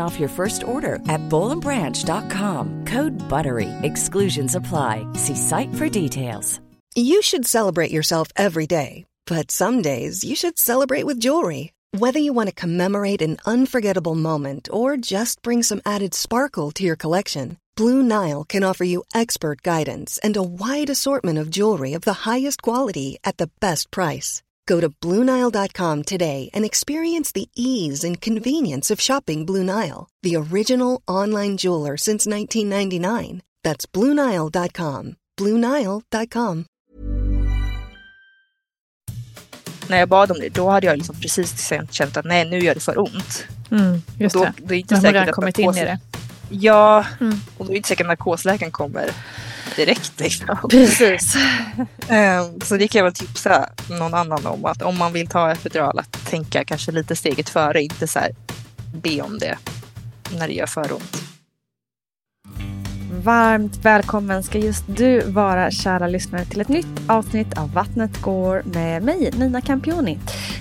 off your first order at bowlandbranch.com. Code BUTTERY. Exclusions apply. See site for details. You should celebrate yourself every day, but some days you should celebrate with jewelry. Whether you want to commemorate an unforgettable moment or just bring some added sparkle to your collection, Blue Nile can offer you expert guidance and a wide assortment of jewelry of the highest quality at the best price. Go to BlueNile.com today and experience the ease and convenience of shopping Blue Nile, the original online jeweler since 1999. That's BlueNile.com. BlueNile.com. När jag bad om det, då hade jag liksom precis känt att nej, nu gör det för ont. Mm, just då, det. det är inte Man har säkert redan att kommit in i det. Ja, Mm. och då är inte säkert att narkosläkaren kommer direkt. Liksom. Precis. Ehm, Så det kan jag väl tipsa någon annan om. Att om man vill ta epidural, att tänka kanske lite steget före. Inte så här be om det när det gör för ont. Varmt välkommen ska just du vara kära lyssnare till ett nytt avsnitt av Vattnet går med mig, Nina Campioni.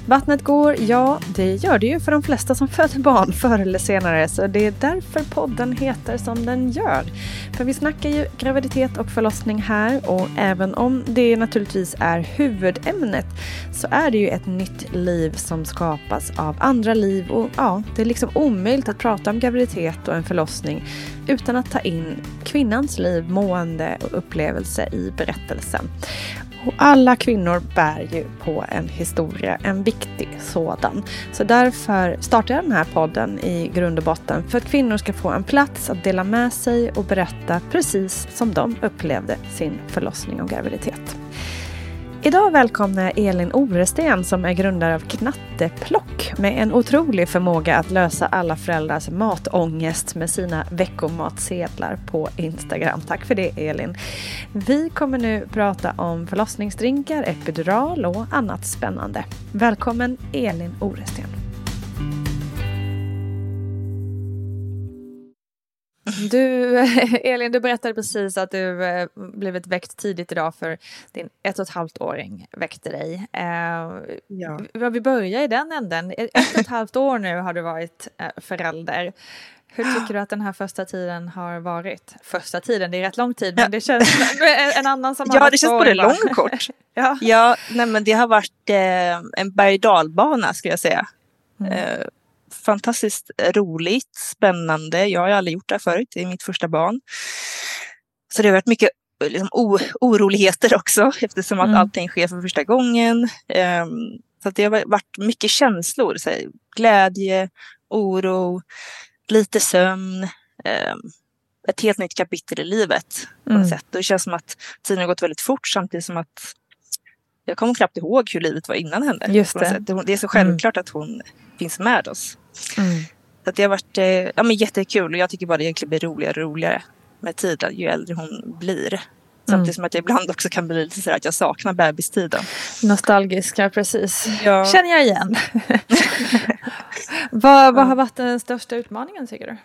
Vattnet går, ja det gör det ju för de flesta som föder barn förr eller senare så det är därför podden heter som den gör. För vi snackar ju graviditet och förlossning här och även om det naturligtvis är huvudämnet så är det ju ett nytt liv som skapas av andra liv och ja, det är liksom omöjligt att prata om graviditet och en förlossning utan att ta in kvinnans liv, mående och upplevelse i berättelsen. Och alla kvinnor bär ju på en historia, en viktig sådan. Så därför startar jag den här podden i grund och botten för att kvinnor ska få en plats att dela med sig och berätta precis som de upplevde sin förlossning och graviditet. Idag välkomnar jag Elin Oresten som är grundare av Knatteplock med en otrolig förmåga att lösa alla föräldrars matångest med sina veckomatsedlar på Instagram. Tack för det Elin. Vi kommer nu prata om förlossningsdrinkar, epidural och annat spännande. Välkommen Elin Oresten. Du, Elin, du berättade precis att du eh, blivit väckt tidigt idag för din ett och ett halvt åring väckte dig. Eh, Ja. vi- börjar i den änden. Ett och ett halvt år nu har du varit eh, förälder. Hur tycker du att den här första tiden har varit? Första tiden, det är rätt lång tid, men det känns en- annan som har Ja, det känns både ibland. lång och kort. Ja. Ja, nej, men det har varit eh, en berg och dalbana skulle jag säga. Mm. Eh, fantastiskt roligt, spännande. Jag har aldrig gjort det här förut, det är mitt första barn. Så det har varit mycket liksom, oroligheter också eftersom att Mm. allting sker för första gången. Ehm, Så det har varit mycket känslor. Så här, glädje, oro, lite sömn. Eh, ett helt nytt kapitel i livet. På Mm. sätt. Det känns som att tiden har gått väldigt fort samtidigt som att jag kommer knappt ihåg hur livet var innan henne. Just det. Det är så självklart att hon finns med oss. Mm. Så att det har varit eh, ja, men jättekul och jag tycker bara det egentligen blir roligare och roligare med tiden ju äldre hon blir. Samtidigt som att jag ibland också kan bli lite sådär att jag saknar bebistiden. Nostalgiska, precis. Ja. Känner jag igen. vad, vad har varit den största utmaningen tycker du?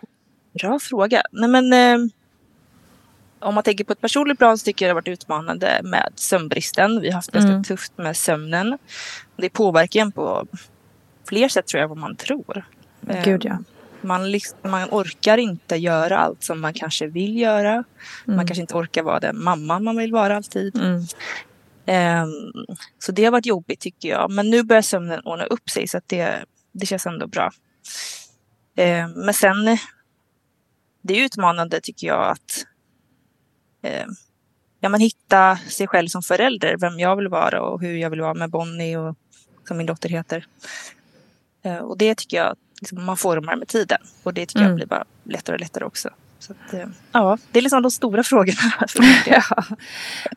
Bra fråga. Nej, men, eh, om man tänker på ett personligt plan så tycker jag det har varit utmanande med sömnbristen. Vi har haft ganska Mm. tufft med sömnen. Det påverkar en på fler sätt tror jag vad man tror. Eh, Gud ja. Man, liksom, man orkar inte göra allt som man kanske vill göra. Man kanske inte orkar vara den mamman man vill vara alltid. Mm. Ehm, så det har varit jobbigt tycker jag. Men nu börjar sömnen ordna upp sig så att det, det känns ändå bra. Ehm, men sen, det är utmanande tycker jag att ehm, ja, men hitta sig själv som förälder. Vem jag vill vara och hur jag vill vara med Bonnie och som min dotter heter. Ehm, och det tycker jag liksom, man formar med tiden. Och det tycker jag Mm. blir bara lättare och lättare också. Så att, eh, ja, det är liksom de stora frågorna. del. ja.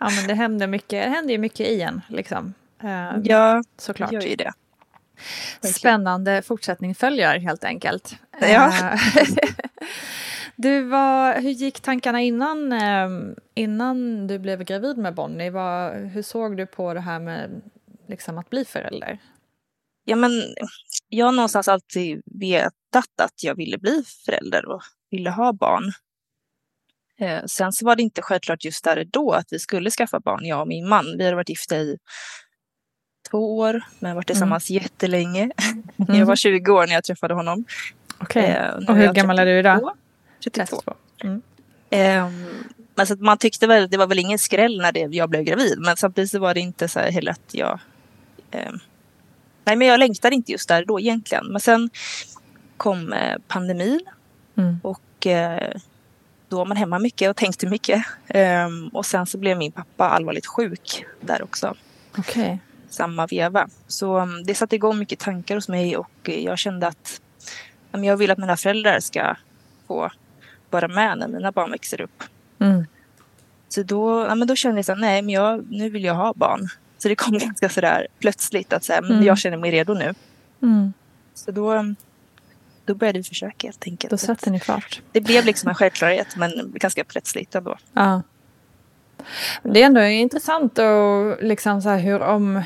ja, men det händer, mycket, det händer ju mycket i en, liksom. Eh, ja, såklart. gör ju det. Spännande fortsättning följer helt enkelt. Ja. Eh, du, var, hur gick tankarna innan, eh, innan du blev gravid med Bonnie? Vad, hur såg du på det här med liksom, att bli förälder? Ja, men jag har någonstans alltid vetat att jag ville bli förälder och ville ha barn. Eh, sen så var det inte självklart just där och då att vi skulle skaffa barn, jag och min man. Vi hade varit gifta i två år, men varit tillsammans jättelänge. Jag var 20 år när jag träffade honom. Okej. Eh, nu Och hur gammal är du idag? 32. 32. Mm. Ehm, men så att man tyckte väl, det var väl ingen skräll när det, jag blev gravid, men samtidigt så var det inte så här heller att jag... nej, men jag längtade inte just där då egentligen. Men sen kom eh, pandemin Mm. och eh, då var man hemma mycket och tänkte mycket. Ehm, och sen så blev min pappa allvarligt sjuk där också, Okej. samma veva. Så um, det satte igång mycket tankar hos mig och jag kände att jag vill att mina föräldrar ska få vara med när mina barn växer upp. Mm. Så då, ja, men då kände jag så här, nej men jag, nu vill jag ha barn. Så det kom ganska sådär plötsligt att säga, men Mm. jag känner mig redo nu. Mm. Så då, då började vi försöka helt enkelt. Då satte ni fart. Det blev liksom en självklarhet men ganska plötsligt ändå. Ja. Det är ändå intressant och liksom så här hur om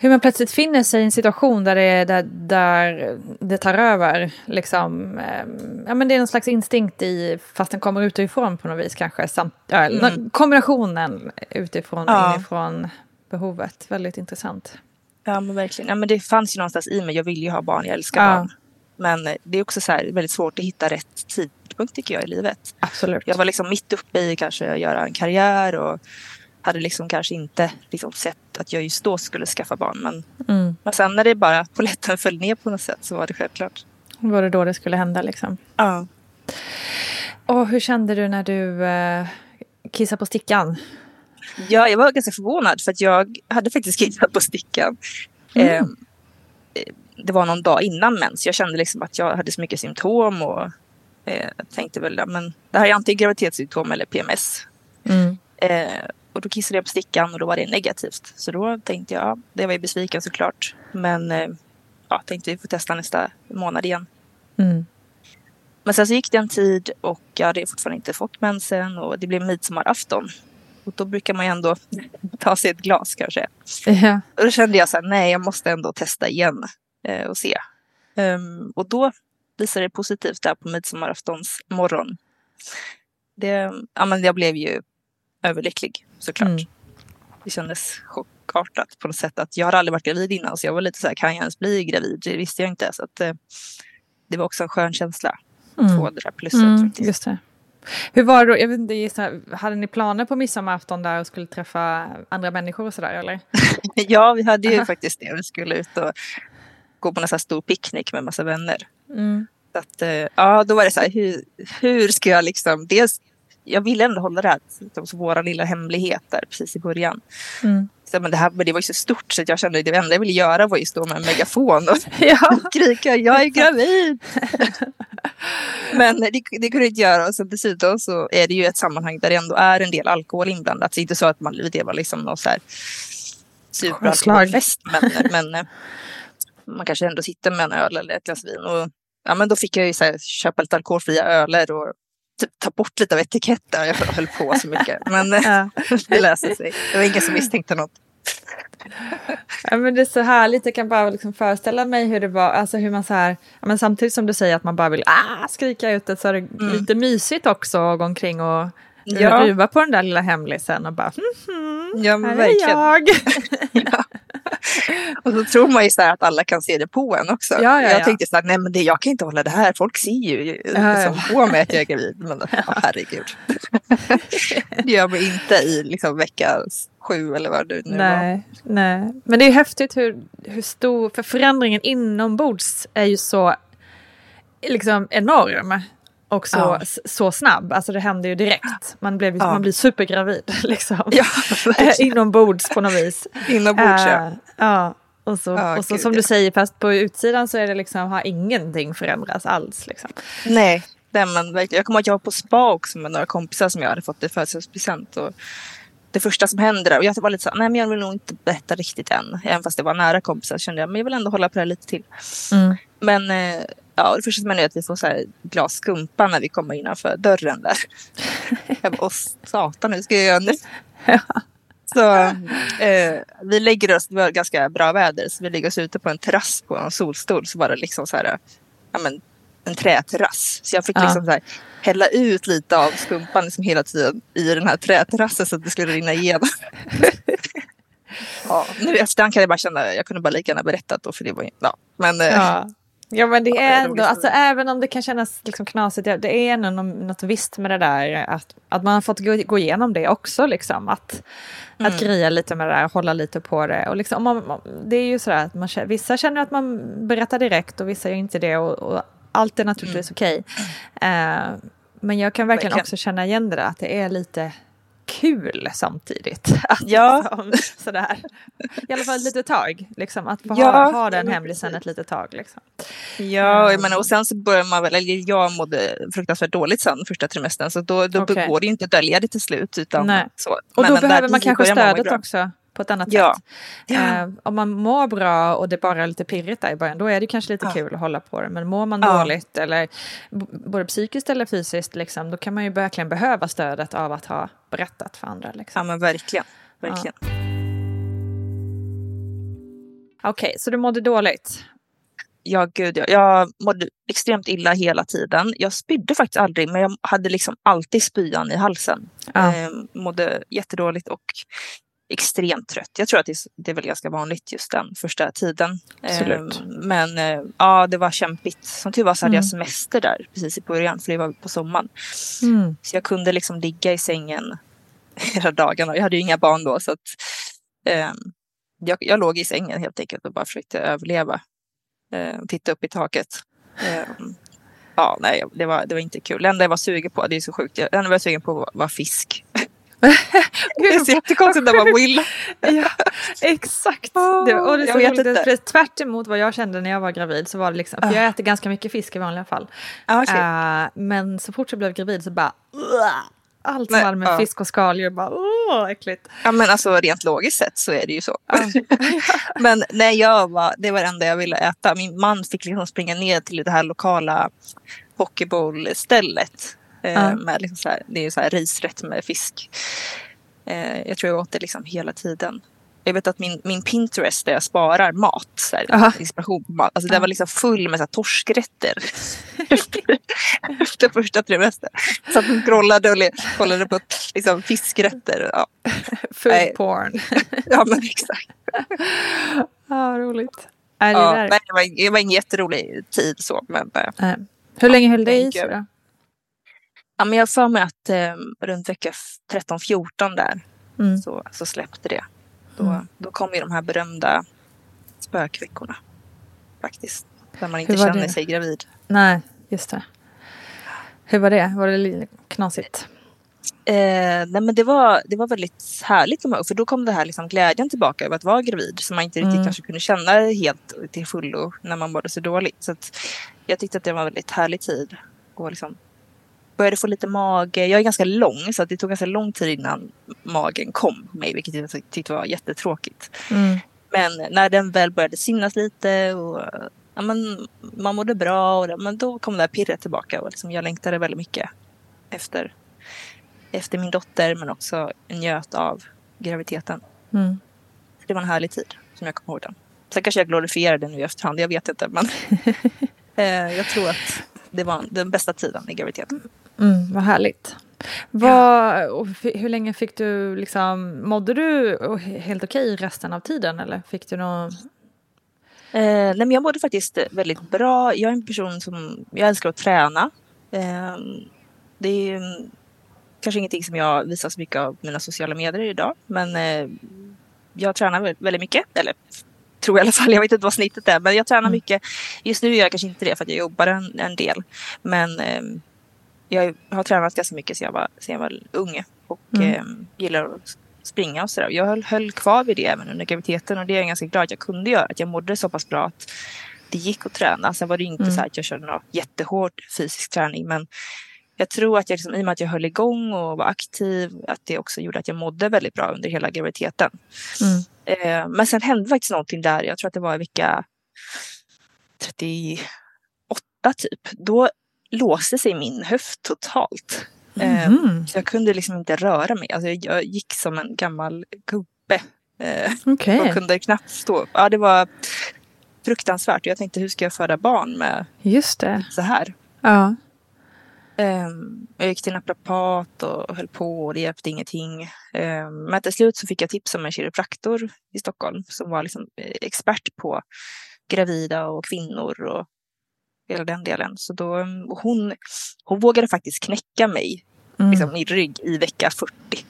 hur man plötsligt finner sig i en situation där det, där, där det tar över. Liksom, ehm, ja, men det är en slags instinkt i, fast den kommer utifrån på något vis kanske. Samt, ja, Mm. Kombinationen utifrån Ja. inifrån behovet. Väldigt intressant. Ja men verkligen. Ja, men det fanns ju någonstans i mig. Jag vill ju ha barn, jag älskar Ja. barn. Men det är också så här, väldigt svårt att hitta rätt tidpunkt tycker jag i livet. Absolut. Jag var liksom mitt uppe i kanske att göra en karriär och hade liksom kanske inte liksom sett att jag just då skulle skaffa barn. Men, Mm. men sen när det bara polletten föll ner på något sätt så var det självklart. Var det då det skulle hända liksom? Ja. Och hur kände du när du eh, kissade på stickan? Ja, jag var ganska förvånad för att jag hade faktiskt kissat på stickan. Mm. Eh, det var någon dag innan mens. Jag kände liksom att jag hade så mycket symptom och eh, tänkte väl, men det här är antingen graviditetssymptom eller PMS. Mm. Eh, och då kissade jag på stickan och då var det negativt. Så då tänkte jag, ja, det var ju besviken såklart. Men eh, ja, tänkte vi får testa nästa månad igen. Mm. Men sen så gick det en tid och jag hade fortfarande inte fått mensen och det blev midsommarafton. Och då brukar man ju ändå ta sig ett glas kanske. Ja. Och då kände jag så här, nej jag måste ändå testa igen eh, och se. Ehm, och då visade det positivt där på midsommaraftons morgon. Det, ja, men jag blev ju överlycklig såklart. Mm. Det kändes chockartat på något sätt att jag har aldrig varit gravid innan så jag var lite så här, kan jag ens bli gravid? Det visste jag inte. Så att, eh, det var också en skön känsla Mm. få det där plusset. Mm, faktiskt. just det. Hur var det då? Jag vet inte, gissa, hade ni planer på midsommarafton där och skulle träffa andra människor och sådär eller? Ja, vi hade ju faktiskt det. Vi skulle ut och gå på en sån stor picknick med massa vänner. Mm. Så att, eh, ja, då var det så här, hur, hur ska jag liksom... Dels, jag ville ändå hålla det här, liksom, våra lilla hemligheter precis i början. Mm. Så, men det, här, men det var ju så stort så att jag kände att det enda jag ville göra var ju stå med en megafon och Ja. skrika jag är gravid. men det, det kunde jag inte göra och sen dessutom så är det ju ett sammanhang där det ändå är en del alkohol inblandat. Så det är inte så att man, det var liksom någon så här superalkoholfest. Men, men eh, man kanske ändå sitter med en öl eller ett glas vin. Och, ja, men då fick jag ju så här, köpa lite alkoholfria öler och typ, ta bort lite av etiketter. Jag höll på så mycket. Men Ja. det löste sig. Det var ingen som misstänkte något. Ja, men det är så härligt, jag kan bara liksom föreställa mig hur det var, alltså hur man så här, ja, men samtidigt som du säger att man bara vill ah, skrika ut det så är det lite mysigt också att gå omkring och Mm. Ja. ruva på den där lilla hemlisen och bara hmm, Ja, här men är verkligen. jag. Ja. Och så tror man ju så här att alla kan se det på en också. Ja, ja, jag ja. tänkte så här, nej men det, jag kan inte hålla det här. Folk ser ju liksom, på mig att jag är gravid. Men ja, herregud. det gör man inte i liksom, vecka sju eller vad det nu var. Nej, nej. Men det är häftigt hur, hur stor, för förändringen inombords är ju så liksom enorm. Och så, Ja. så snabb, alltså det händer ju direkt. Man, blev, Ja. man blir supergravid liksom. Ja, verkligen. Inombords på något vis. Inombords ja. Eh, ja. Och så, Ja, och så gud, som ja. du säger, fast på utsidan så är det liksom, har ingenting förändrats alls. Liksom. Nej, nej men. Jag kommer ihåg att jag var på spa också med några kompisar som jag hade fått i födelsedagspresent. Och det första som hände där, och jag var lite så nej men jag vill nog inte berätta riktigt än. Även fast det var nära kompisar kände jag, men jag vill ändå hålla på det här lite till. Mm. Men eh, ja, det första som händer är att vi får så här glas skumpa när vi kommer innanför dörren där. jag bara, åh satan, hur ska jag göra nu? Så eh, vi lägger oss, det var ganska bra väder, så vi lägger oss ute på en terrass på en solstol. Så var det liksom så här, ja men en träterrass. Så jag fick Ja. liksom så här, hälla ut lite av skumpan liksom hela tiden i den här träterrassen så att det skulle rinna igenom. ja, nu i efterhand kan jag bara känna, jag kunde bara lika gärna berättat då för det var ja. Men eh, Ja. Ja, men det är ändå, alltså, även om det kan kännas liksom knasigt, det- är ändå nå- något visst med det där att, att man har fått gå, gå igenom det också. Liksom, att, Mm. att greja lite med det där, hålla lite på det. Och liksom, om man, det är ju sådär att man, vissa känner att man berättar direkt och vissa gör inte det. Och, och allt är naturligtvis okej. Eh, men jag kan verkligen, Verkligen. också känna igen det där, att det är lite kul samtidigt. Att Ja. liksom, sådär. I alla fall ett litet tag. Liksom, att få Ja, ha, ha den hemlisen ett litet tag. Liksom. Ja, jag menar, och sen så börjar man väl, eller jag mådde fruktansvärt dåligt sen första trimestern så då, då Okej. går det ju inte att dölja det till slut. Utan Nej. så. Och då där behöver man kanske stödet också på ett annat Ja. sätt. Ja. Eh, om man mår bra och det bara är lite pirrigt där i början, då är det kanske lite Ja. kul att hålla på det. Men mår man Ja. dåligt, eller både psykiskt eller fysiskt, liksom, då kan man ju verkligen behöva stödet av att ha berättat för andra. Ja, Liksom. men verkligen. verkligen. Okej, så du mådde dåligt? Ja, gud ja. Jag mådde extremt illa hela tiden. Jag spydde faktiskt aldrig, men jag hade liksom alltid spyan i halsen. Ja. Eh, mådde jättedåligt och extremt trött. Jag tror att det är, det är väl ganska vanligt just den första tiden. Absolut. Eh, men eh, ja, det var kämpigt. Som tur var så hade jag Mm. semester där precis i början, för det var på sommaren. Mm. Så jag kunde liksom ligga i sängen hela dagarna. Jag hade ju inga barn då så att eh, jag, jag låg i sängen helt enkelt och bara försökte överleva. Eh, titta upp i taket. Eh, ja, nej, det var, det var inte kul. Det enda jag var sugen på, det är så sjukt, det enda jag var sugen på var, var fisk. Det är så jättekonstigt när man vill. Ja, exakt. Det, och det jag vet inte. tvärt emot vad jag kände när jag var gravid så var det liksom, för jag äter ganska mycket fisk i vanliga fall. Ja, okej. Eh, men så fort jag blev gravid så bara allt som hade med ja. fisk och skaldjur bara åh äckligt. Ja men alltså rent logiskt sett så är det ju så. men nej, jag var, det var det enda jag ville äta. Min man fick liksom springa ner till det här lokala pokeball-stället. Eh, Ja. med liksom så här, det är ju så här risrätt med fisk. Eh, jag tror jag åt det liksom hela tiden. Jag vet att min, min Pinterest där jag sparar mat, så här, Aha. inspiration på mat, alltså den var liksom full med så här, torskrätter. efter, första trimestern. Så att hon scrollade och kollade på liksom, fiskrätter. Ja. Food porn. Ja men exakt. Ja, roligt. Är det Ja, där? nej, det, var, det var en jätterolig tid så. Men, eh, Nej. Hur länge höll det i sig då? Ja, men jag för mig att eh, runt vecka 13-14 där Mm. så, så släppte det. Då, Mm. då kom ju de här berömda spökveckorna. Faktiskt. Där man inte känner det? sig gravid. Nej, just det. Hur var det? Var det knasigt? Eh, nej men det var, det var väldigt härligt, för då kom det här liksom glädjen tillbaka över att vara gravid som man inte riktigt mm. kanske kunde känna helt till fullo när man mådde så dåligt. Så jag tyckte att det var en väldigt härlig tid. Och liksom började få lite mage. Jag är ganska lång så det tog ganska lång tid innan magen kom på mig vilket jag tyckte var jättetråkigt. Mm. Men när den väl började synas lite och ja, men, man mådde bra och men då kom det här pirret tillbaka och liksom, jag längtade väldigt mycket efter efter min dotter men också njöt av graviditeten. Mm. Det var en härlig tid som jag kommer ihåg den. Sen kanske jag glorifierar den nu i efterhand, jag vet inte. Men eh, jag tror att det var den bästa tiden i graviditeten. Mm, vad härligt. Vad, hur länge fick du liksom, mådde du helt okej resten av tiden eller fick du någon Eh, nej men jag mådde faktiskt väldigt bra. Jag är en person som jag älskar att träna. Eh, det är kanske ingenting som jag visar så mycket av mina sociala medier idag. Men eh, jag tränar väldigt mycket. Eller tror jag i alla fall. Jag vet inte vad snittet är. Men jag tränar mm. mycket. Just nu gör jag kanske inte det för att jag jobbar en, en del. Men eh, jag har tränat ganska mycket sedan jag var, sedan jag var ung. Och mm. eh, gillar att springa och sådär. Jag höll, höll kvar vid det även under graviditeten. Och det är jag ganska glad att jag kunde göra. Att jag mådde så pass bra att det gick att träna. Sen var det inte mm. så att jag körde någon jättehård fysisk träning. Men jag tror att jag liksom, i och med att jag höll igång och var aktiv, att det också gjorde att jag mådde väldigt bra under hela graviditeten. Mm. Eh, men sen hände faktiskt någonting där, jag tror att det var i vecka 38 typ. Då låste sig min höft totalt. Mm. så jag kunde liksom inte röra mig. Alltså jag gick som en gammal gubbe. Eh, okay. Och kunde knappt stå. Ja, det var fruktansvärt. Jag tänkte hur ska jag föda barn med Just det. så här? Ja. Um, jag gick till naprapat och höll på och det hjälpte ingenting. Um, men till slut så fick jag tips om en kiropraktor i Stockholm som var liksom eh, expert på gravida och kvinnor och hela den delen. Så då, hon, hon vågade faktiskt knäcka mig mm. liksom, i rygg i vecka 40.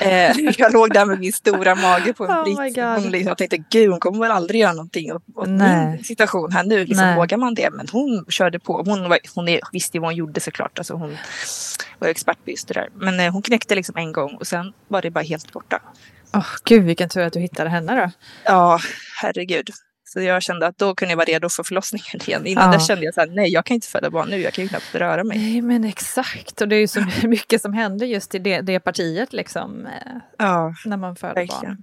Eh, jag låg där med min stora mage på en oh brits. Hon liksom, jag tänkte, gud hon kommer väl aldrig göra någonting åt, åt min situation här nu. Liksom, vågar man det? Men hon körde på. Hon, var, hon är, visste ju vad hon gjorde såklart. Alltså, hon var expert på just det där. Men eh, hon knäckte liksom en gång och sen var det bara helt borta. Oh, gud vilken tur att du hittade henne då. Ja, herregud. Så jag kände att då kunde jag vara redo för förlossningen igen. Innan ja. det kände jag så här, nej jag kan inte föda barn nu, jag kan ju knappt röra mig. Nej men exakt, och det är ju så mycket som händer just i det, det partiet liksom. Eh, ja, när man föder verkligen. barn.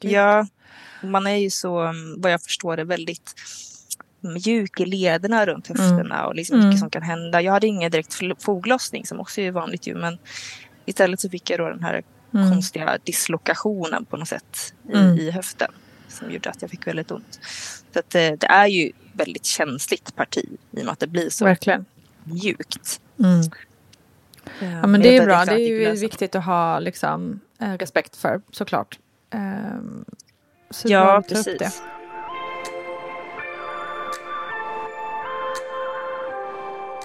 Gud. Ja, man är ju så, mm, vad jag förstår det, väldigt mjuk i lederna runt höfterna mm. och liksom mycket mm. som kan hända. Jag hade ingen direkt foglossning som också är vanligt ju, men istället så fick jag då den här mm. konstiga dislokationen på något sätt i, mm. i höften som gjorde att jag fick väldigt ont. Så att det, det är ju väldigt känsligt parti i och med att det blir så Verkligen. mjukt. Mm. Ja, men det är bra. Det är ju viktigt att ha liksom, eh, respekt för såklart. Um, så ja, precis.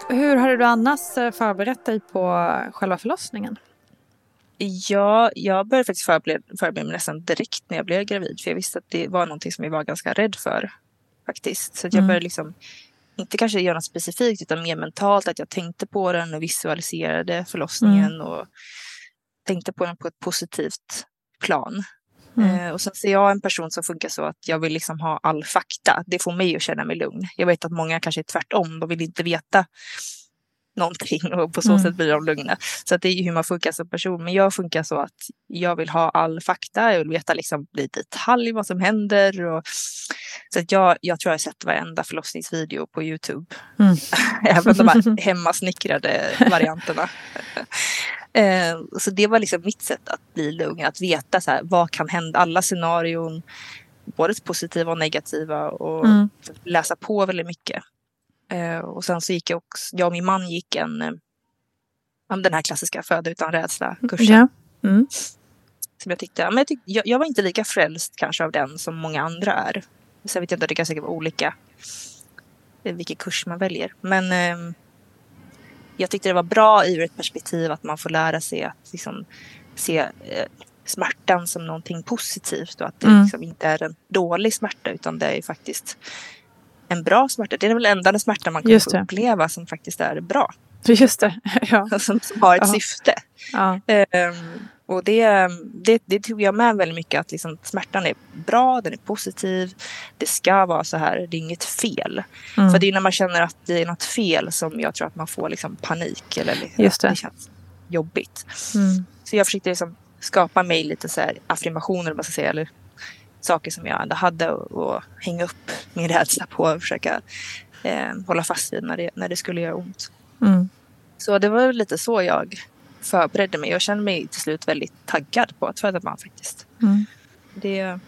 Hur har du annars eh, förberett dig på själva förlossningen? Ja, jag började faktiskt förbereda, förbereda mig nästan direkt när jag blev gravid. För jag visste att det var någonting som jag var ganska rädd för. Faktiskt. Så jag mm. började liksom, inte kanske göra något specifikt utan mer mentalt. Att jag tänkte på den och visualiserade förlossningen. Mm. Och tänkte på den på ett positivt plan. Mm. Eh, och sen ser jag en person som funkar så att jag vill liksom ha all fakta. Det får mig att känna mig lugn. Jag vet att många kanske är tvärtom. De vill inte veta någonting och på så mm. sätt blir de lugna. Så det är ju hur man funkar som person. Men jag funkar så att jag vill ha all fakta. Jag vill veta liksom i detalj vad som händer. Och, så att jag, jag tror jag har sett varenda förlossningsvideo på Youtube. Mm. Även de här hemmasnickrade varianterna. Eh, så det var liksom mitt sätt att bli lugn. Att veta så här, vad kan hända. Alla scenarion. Både positiva och negativa. Och mm. läsa på väldigt mycket. Eh, och sen så gick jag också, jag och min man gick en, eh, den här klassiska föda utan rädsla-kursen. Ja. Mm. Som jag tyckte, men jag, tyckte jag, jag, var inte lika frälst kanske av den som många andra är. Sen vet jag inte, det kan säkert vara olika eh, vilken kurs man väljer. Men eh, jag tyckte det var bra ur ett perspektiv att man får lära sig att liksom, se eh, smärtan som någonting positivt och att det mm. liksom inte är en dålig smärta utan det är faktiskt en bra smärta. Det är väl enda smärta man kan få uppleva som faktiskt är bra. Just det. Ja. som, som har ett Ja. syfte. Ja. Ehm, och det, det, det tog jag med väldigt mycket att liksom, smärtan är bra, den är positiv. Det ska vara så här, det är inget fel. Mm. För det är när man känner att det är något fel som jag tror att man får liksom, panik. Eller liksom, Just det. det känns jobbigt. Mm. Så jag försökte liksom skapa mig lite så här affirmationer, man ska säga, eller saker som jag ändå hade och, och hänga upp min rädsla på och försöka eh, hålla fast vid när det, när det skulle göra ont. Mm. Så det var lite så jag förberedde mig. Jag kände mig till slut väldigt taggad på att föda barn faktiskt. Mm. Det,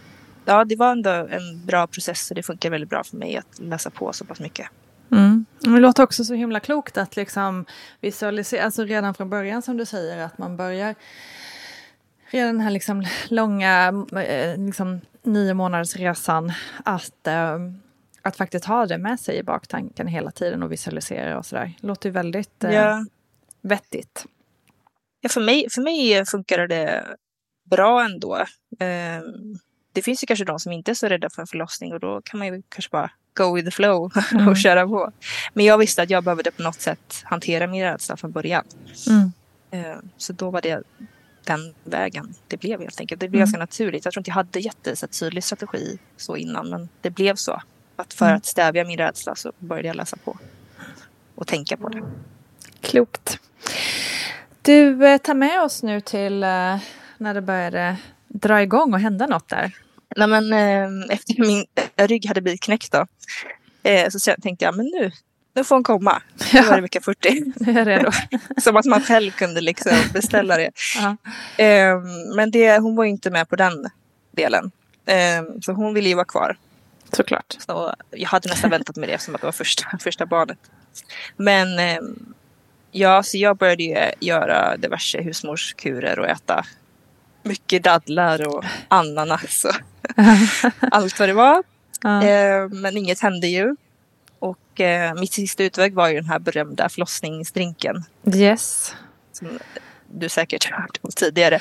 ja, det var ändå en bra process och det funkar väldigt bra för mig att läsa på så pass mycket. Mm. Det låter också så himla klokt att liksom visualisera, alltså redan från början som du säger att man börjar redan den här liksom långa eh, liksom nio månaders resan att, eh, att faktiskt ha det med sig i baktanken hela tiden och visualisera och sådär. Låter ju väldigt eh, Ja, vettigt. ja, för, mig, för mig funkar det bra ändå. Ehm, det finns ju kanske de som inte är så rädda för en förlossning och då kan man ju kanske bara go with the flow Mm. och köra på. Men jag visste att jag behövde på något sätt hantera min rädsla från början. Mm. Eh, Så då var det den vägen det blev helt enkelt. Det blev Mm. ganska naturligt. Jag tror inte jag hade jätte så här, tydlig strategi så innan, men det blev så. Att för Mm. att stävja min rädsla så började jag läsa på och tänka på det. Klokt. Du, eh, tar med oss nu till eh, när det började dra igång och hända något där. Nej, men, eh, efter min rygg hade blivit knäckt då, eh, så tänkte jag men nu, nu får hon komma. Nu var det vecka 40. Nu är jag redo. Som att man själv kunde liksom beställa det. Eh, men det, hon var inte med på den delen. Eh, så hon ville ju vara kvar. Såklart. Så jag hade nästan väntat med det som att det var första, första barnet. Men eh, ja, så jag började ju göra diverse husmorskurer och äta mycket dadlar och ananas och allt vad det var. Eh, men inget hände ju. Och eh, mitt sista utväg var ju den här berömda förlossningsdrinken Yes. som du säkert har hört om tidigare.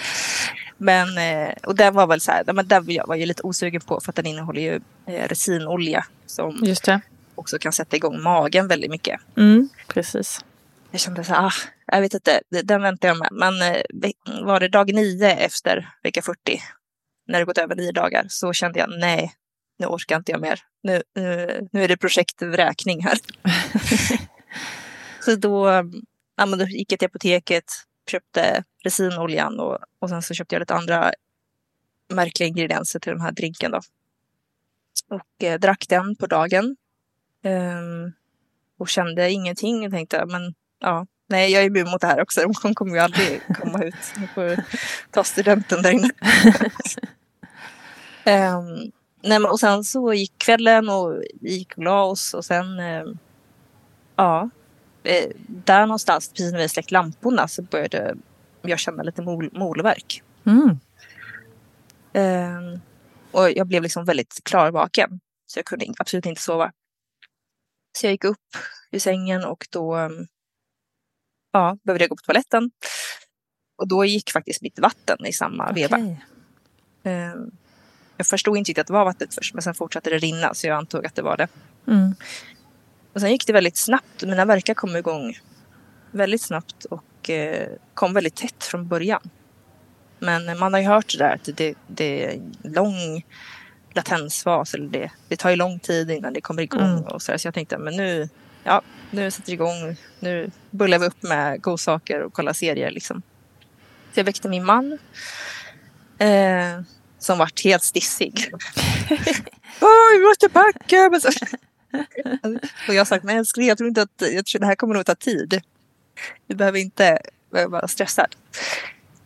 Men, eh, och den var väl så här, men den var jag var ju lite osugen på för att den innehåller ju eh, resinolja som Just det. också kan sätta igång magen väldigt mycket. Mm, precis. Jag kände så här, ah, jag vet inte, den väntar jag med. Men eh, var det dag nio efter vecka 40, när det gått över nio dagar, så kände jag nej, nu orkar inte jag mer. Nu, nu, nu är det projekt vräkning här. så då, ja, men då gick jag till apoteket, köpte resinoljan och, och sen så köpte jag lite andra märkliga ingredienser till den här drinken. Då. Och eh, drack den på dagen. Ehm, och kände ingenting och tänkte, men ja, nej, jag är immun mot det här också. Hon kommer ju aldrig komma ut. Jag får ta studenten där inne. Ehm, nej, och sen så gick kvällen och vi gick och la oss och sen, ehm, ja, eh, där någonstans, precis när vi släckt lamporna, så började jag känna lite mol, molverk. Mm. Ehm, och jag blev liksom väldigt klarvaken. Så jag kunde absolut inte sova. Så jag gick upp ur sängen och då ja, behövde jag gå på toaletten. Och då gick faktiskt mitt vatten i samma veva. Okej. Jag förstod inte riktigt att det var vattnet först, men sen fortsatte det rinna så jag antog att det var det. Mm. Och sen gick det väldigt snabbt. Mina verkar kom igång väldigt snabbt och eh, kom väldigt tätt från början. Men man har ju hört det där att det, det är lång latensfas. Eller det, det tar ju lång tid innan det kommer igång. Mm. Och så, där. så jag tänkte men nu, ja, nu sätter det igång. Nu bullar vi upp med godsaker och kollar serier. Liksom. Så jag väckte min man. Eh, som vart helt stissig. Vi måste packa! Och jag sagt, men älskling, jag tror inte att jag tror det här kommer nog ta tid. Du behöver inte behöver vara stressad.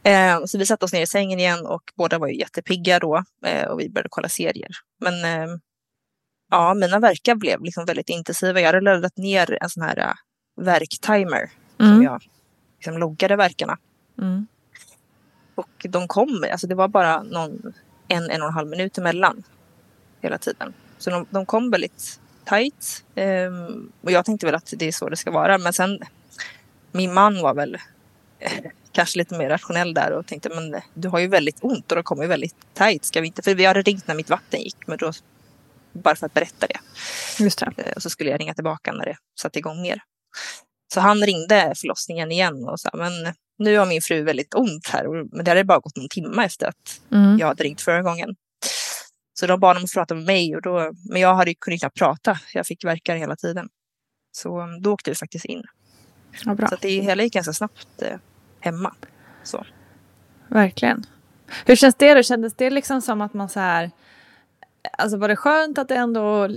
Eh, så vi satte oss ner i sängen igen och båda var ju jättepigga då eh, och vi började kolla serier. Men eh, ja, mina verkar blev liksom väldigt intensiva. Jag hade laddat ner en sån här uh, verktimer som Mm. jag liksom loggade verkarna. Mm. Och de kom, alltså det var bara någon, en, en och en halv minut emellan hela tiden. Så de, de kom väldigt tight. Ehm, och jag tänkte väl att det är så det ska vara. Men sen, min man var väl eh, kanske lite mer rationell där och tänkte men eh, du har ju väldigt ont och de kommer ju väldigt tight. Ska vi inte? För vi hade ringt när mitt vatten gick. Men då, bara för att berätta det. Just det. Eh, Och så skulle jag ringa tillbaka när det satte igång mer. Så han ringde förlossningen igen och sa, men nu har min fru väldigt ont här. Men det hade bara gått någon timme efter att mm. jag hade ringt förra gången. Så de bad om att prata med mig, och då, men jag hade kunnat knappt prata. Jag fick verkar hela tiden. Så um, då åkte vi faktiskt in. Ja, bra. Så det hela gick ganska snabbt eh, hemma. Så. Verkligen. Hur känns det då? Kändes det liksom som att man så här Alltså var det skönt att det ändå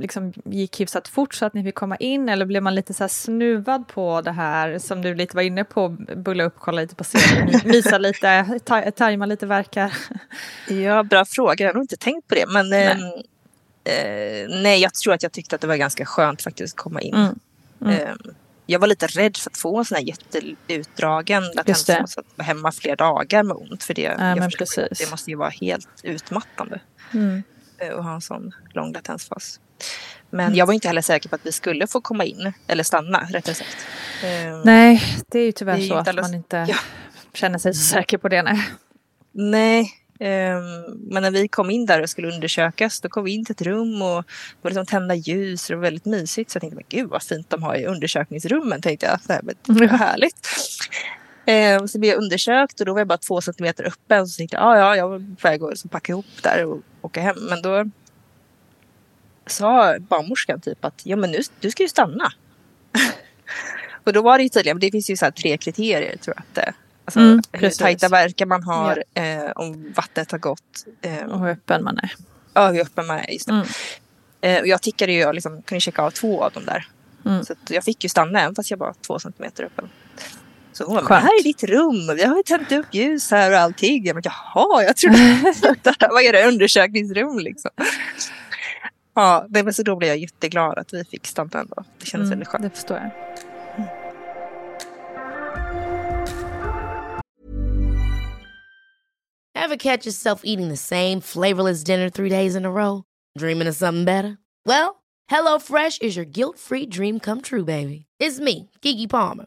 liksom gick hyfsat fort så att ni fick komma in eller blev man lite så snuvad på det här som du lite var inne på, bulla upp, kolla lite på serien, mysa lite, tajma lite verkar? Ja, bra fråga, jag har nog inte tänkt på det men nej. Ehm, eh, nej, jag tror att jag tyckte att det var ganska skönt faktiskt att komma in. Mm. Mm. Eh, jag var lite rädd för att få en sån här jätteutdragen latensfas, att vara hemma fler dagar med ont för det, ja, jag förstår, det måste ju vara helt utmattande. Mm. Och ha en sån lång latensfas. Men mm. jag var inte heller säker på att vi skulle få komma in, eller stanna rättare sagt. Eh, nej, det är ju tyvärr är så att man inte ja. känner sig så säker på det. Nej. nej, ehm, men när vi kom in där och skulle undersökas, då kom vi in till ett rum och det var liksom tända ljus och det var väldigt mysigt. Så jag tänkte, men gud vad fint de har i undersökningsrummen, tänkte jag. Så här, men, vad härligt. Eh, så blev jag undersökt och då var jag bara två centimeter öppen. Så tänkte jag, ah, ja, jag var på väg att packa ihop där och åka hem. Men då sa barnmorskan typ att, ja men nu, du ska ju stanna. och då var det ju tydligen, det finns ju så tre kriterier tror jag. Att, eh, alltså, mm, hur tajta verkar man har, ja. eh, om vattnet har gått. Eh, och hur öppen man är. Ja, hur öppen man är. Just det. Mm. Eh, och jag tickade ju, jag liksom, kunde checka av två av dem där. Mm. Så jag fick ju stanna även fast jag var två centimeter öppen. Så hon bara, det här är ditt rum och vi har ju tänt upp ljus här och allting. Jag bara, jaha, jag trodde att det här var era undersökningsrum liksom. Ja, men så då blev jag jätteglad att vi fick stanna ändå. Det kändes mm, väldigt skönt. Det förstår jag. Have catch yourself eating the same flavorless dinner three days in a row? Dreaming of something better? Well, hello fresh is your guilt free dream come true baby. It's me, Gigi Palmer.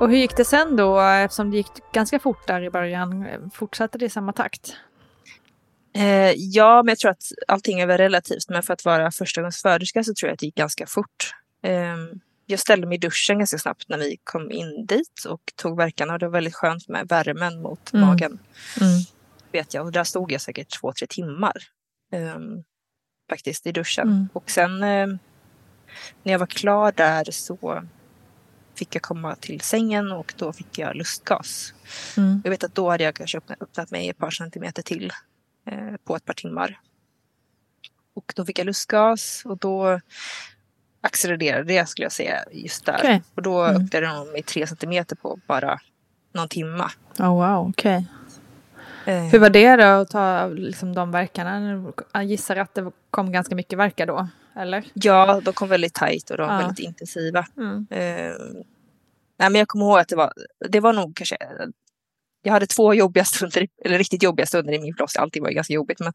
Och hur gick det sen då? Eftersom det gick ganska fort där i början. Fortsatte det i samma takt? Eh, ja, men jag tror att allting är väl relativt. Men för att vara förstagångsföderska så tror jag att det gick ganska fort. Um, jag ställde mig i duschen ganska snabbt när vi kom in dit och tog verkarna och det var väldigt skönt med värmen mot Mm. magen. Mm. Vet jag. Och där stod jag säkert två, tre timmar. Um, faktiskt i duschen. Mm. Och sen um, när jag var klar där så fick jag komma till sängen och då fick jag lustgas. Mm. Jag vet att då hade jag kanske öppnat, mig ett par centimeter till eh, på ett par timmar. Och då fick jag lustgas och då accelererade det skulle jag säga just där. Okej. Och då Mm. öppnade nog mig tre centimeter på bara någon timma. Oh, wow, okej. Eh, Hur var det då att ta liksom, de verkarna? Jag gissar att det kom ganska mycket verkar då, eller? Ja, de kom väldigt tajt och de var Ja. väldigt intensiva. Mm. Nej, men jag kommer ihåg att det var, det var nog kanske jag hade två jobbiga stunder, eller riktigt jobbiga stunder i min förlossning. Alltid var det ganska jobbigt. Men,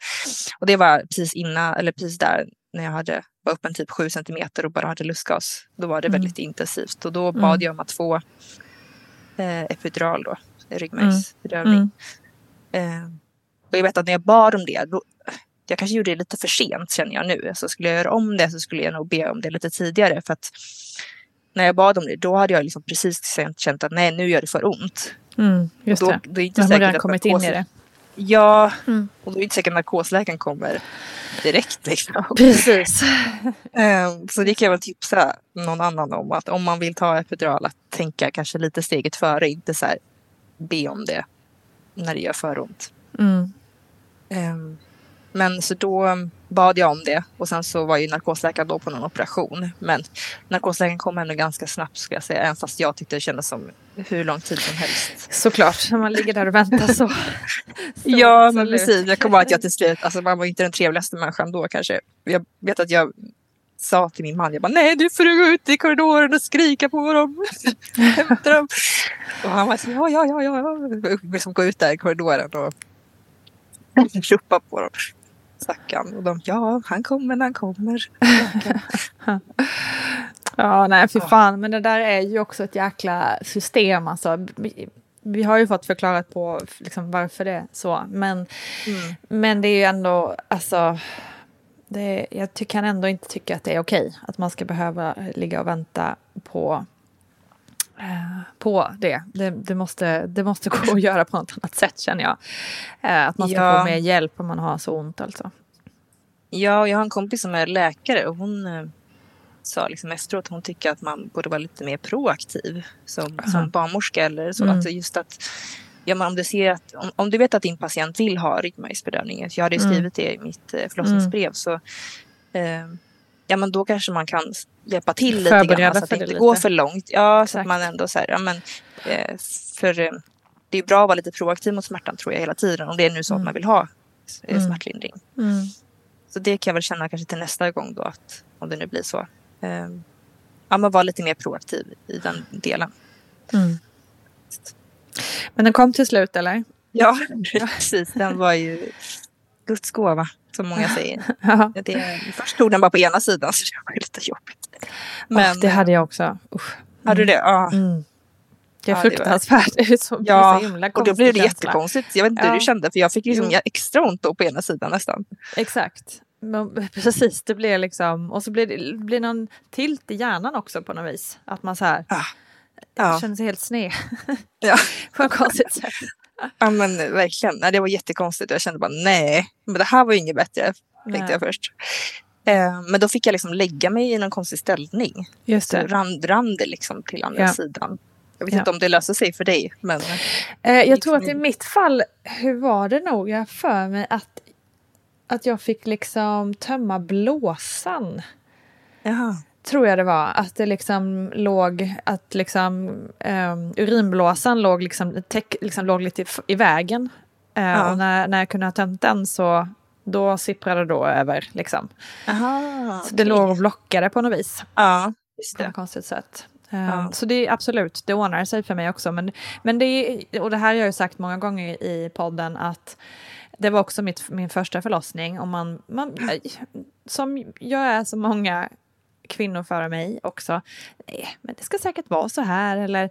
och det var precis innan, eller precis där när jag hade, var uppe en typ sju centimeter och bara hade lustgas. Då var det Mm. väldigt intensivt och då Mm. bad jag om att få eh, epidural då, ryggmärgsbedövning. Mm. Eh, och jag vet att när jag bad om det, då, jag kanske gjorde det lite för sent känner jag nu. Så skulle jag göra om det så skulle jag nog be om det lite tidigare. För att när jag bad om det, då hade jag liksom precis känt- att nej, nu gör det för ont. Mm, just då, det. då är inte säkert redan kommit in i narkos- det. Ja, Mm. och då är det inte säkert att narkosläkaren kommer direkt. Liksom. Precis. Ehm, Så det kan jag väl tipsa någon annan om. Att om man vill ta epidural, att tänka kanske lite steget före. Inte så här be om det när det gör för ont. Mm. Ehm, Men så då bad jag om det och sen så var ju narkosläkaren då på någon operation. Men narkosläkaren kom ändå ganska snabbt skulle jag säga. Även fast jag tyckte det kändes som hur lång tid som helst. Såklart, när man ligger där och väntar så. Ja, men precis. Jag kommer ihåg att jag till slut, alltså man var inte den trevligaste människan då kanske. Jag vet att jag sa till min man, jag bara nej du får gå ut i korridoren och skrika på dem. Hämta dem. Och han var så ja, ja, ja, ja. ja. Liksom gå ut där i korridoren och ropa på dem. Stackarn. Och de, ja, han kommer när han kommer. Ja, nej för fan, men det där är ju också ett jäkla system alltså. Vi, har ju fått förklarat på liksom, varför det är så, men, Mm. men det är ju ändå, alltså, det, jag kan ändå inte tycka att det är okej att man ska behöva ligga och vänta på på det. Det, det, måste, det måste gå att göra på något annat sätt känner jag. Eh, att man ska Ja. få mer hjälp om man har så ont alltså. Ja, jag har en kompis som är läkare och hon eh, sa liksom efteråt att hon tycker att man borde vara lite mer proaktiv som, Aha. som barnmorska eller så. Mm. Alltså just att ja, men om, du ser att, om, om du vet att din patient vill ha ryggmärgsbedövning, jag hade ju Mm. skrivit det i mitt eh, förlossningsbrev, så eh, ja, men då kanske man kan hjälpa till lite Förbereda grann så att det inte går för långt. Ja, så att man ändå så här, ja, men, eh, för eh, det är bra att vara lite proaktiv mot smärtan tror jag hela tiden, om det är nu så att Mm. man vill ha eh, Mm. smärtlindring. Mm. Så det kan jag väl känna kanske till nästa gång då, att, om det nu blir så. Um, ja, men vara lite mer proaktiv i den delen. Mm. Men den kom till slut eller? Ja, precis. Den var ju Guds gåva, som många säger. Det, först tog den bara på ena sidan, så det var lite jobbigt. Men, Men, det hade jag också. Usch. hade du det? Ja. Mm. Det är Ja, var- fruktansvärt. Det är så, Ja, och då blev det jättekonstigt. Jag vet inte hur Ja. du kände, för jag fick liksom Jo. extra ont på ena sidan nästan. Exakt. Men, precis, det blir liksom... Och så blir det blir någon tilt i hjärnan också på något vis. Att man så här Ja. känner sig helt sned. Ja. på ett konstigt sätt. Ja men verkligen, nej, det var jättekonstigt. Jag kände bara nej, men det här var ju inget bättre, tänkte Nej. jag först. Eh, men då fick jag liksom lägga mig i någon konstig ställning. Just Så det. rann, rann det liksom till andra Ja. sidan. Jag vet Ja. inte om det löser sig för dig, men Eh, jag gick tror att i mitt fall, hur var det nog? Jag för mig att, att jag fick liksom tömma blåsan. Jaha. Tror jag det var. Att det liksom låg, att liksom um, urinblåsan låg liksom, täck, liksom låg lite i, vägen. Eh, Ja. Och när, när jag kunde ha tömt den så då sipprade det då över liksom. Aha, Så det låg och blockade på något vis. Ja, just På det. något konstigt sätt. Eh, Ja. Så det är absolut, det ordnar sig för mig också. Men, men det är, och det här har jag ju sagt många gånger i podden att det var också mitt, min första förlossning. Och man, man, som jag är så många kvinnor före mig också. Nej, men det ska säkert vara så här. Eller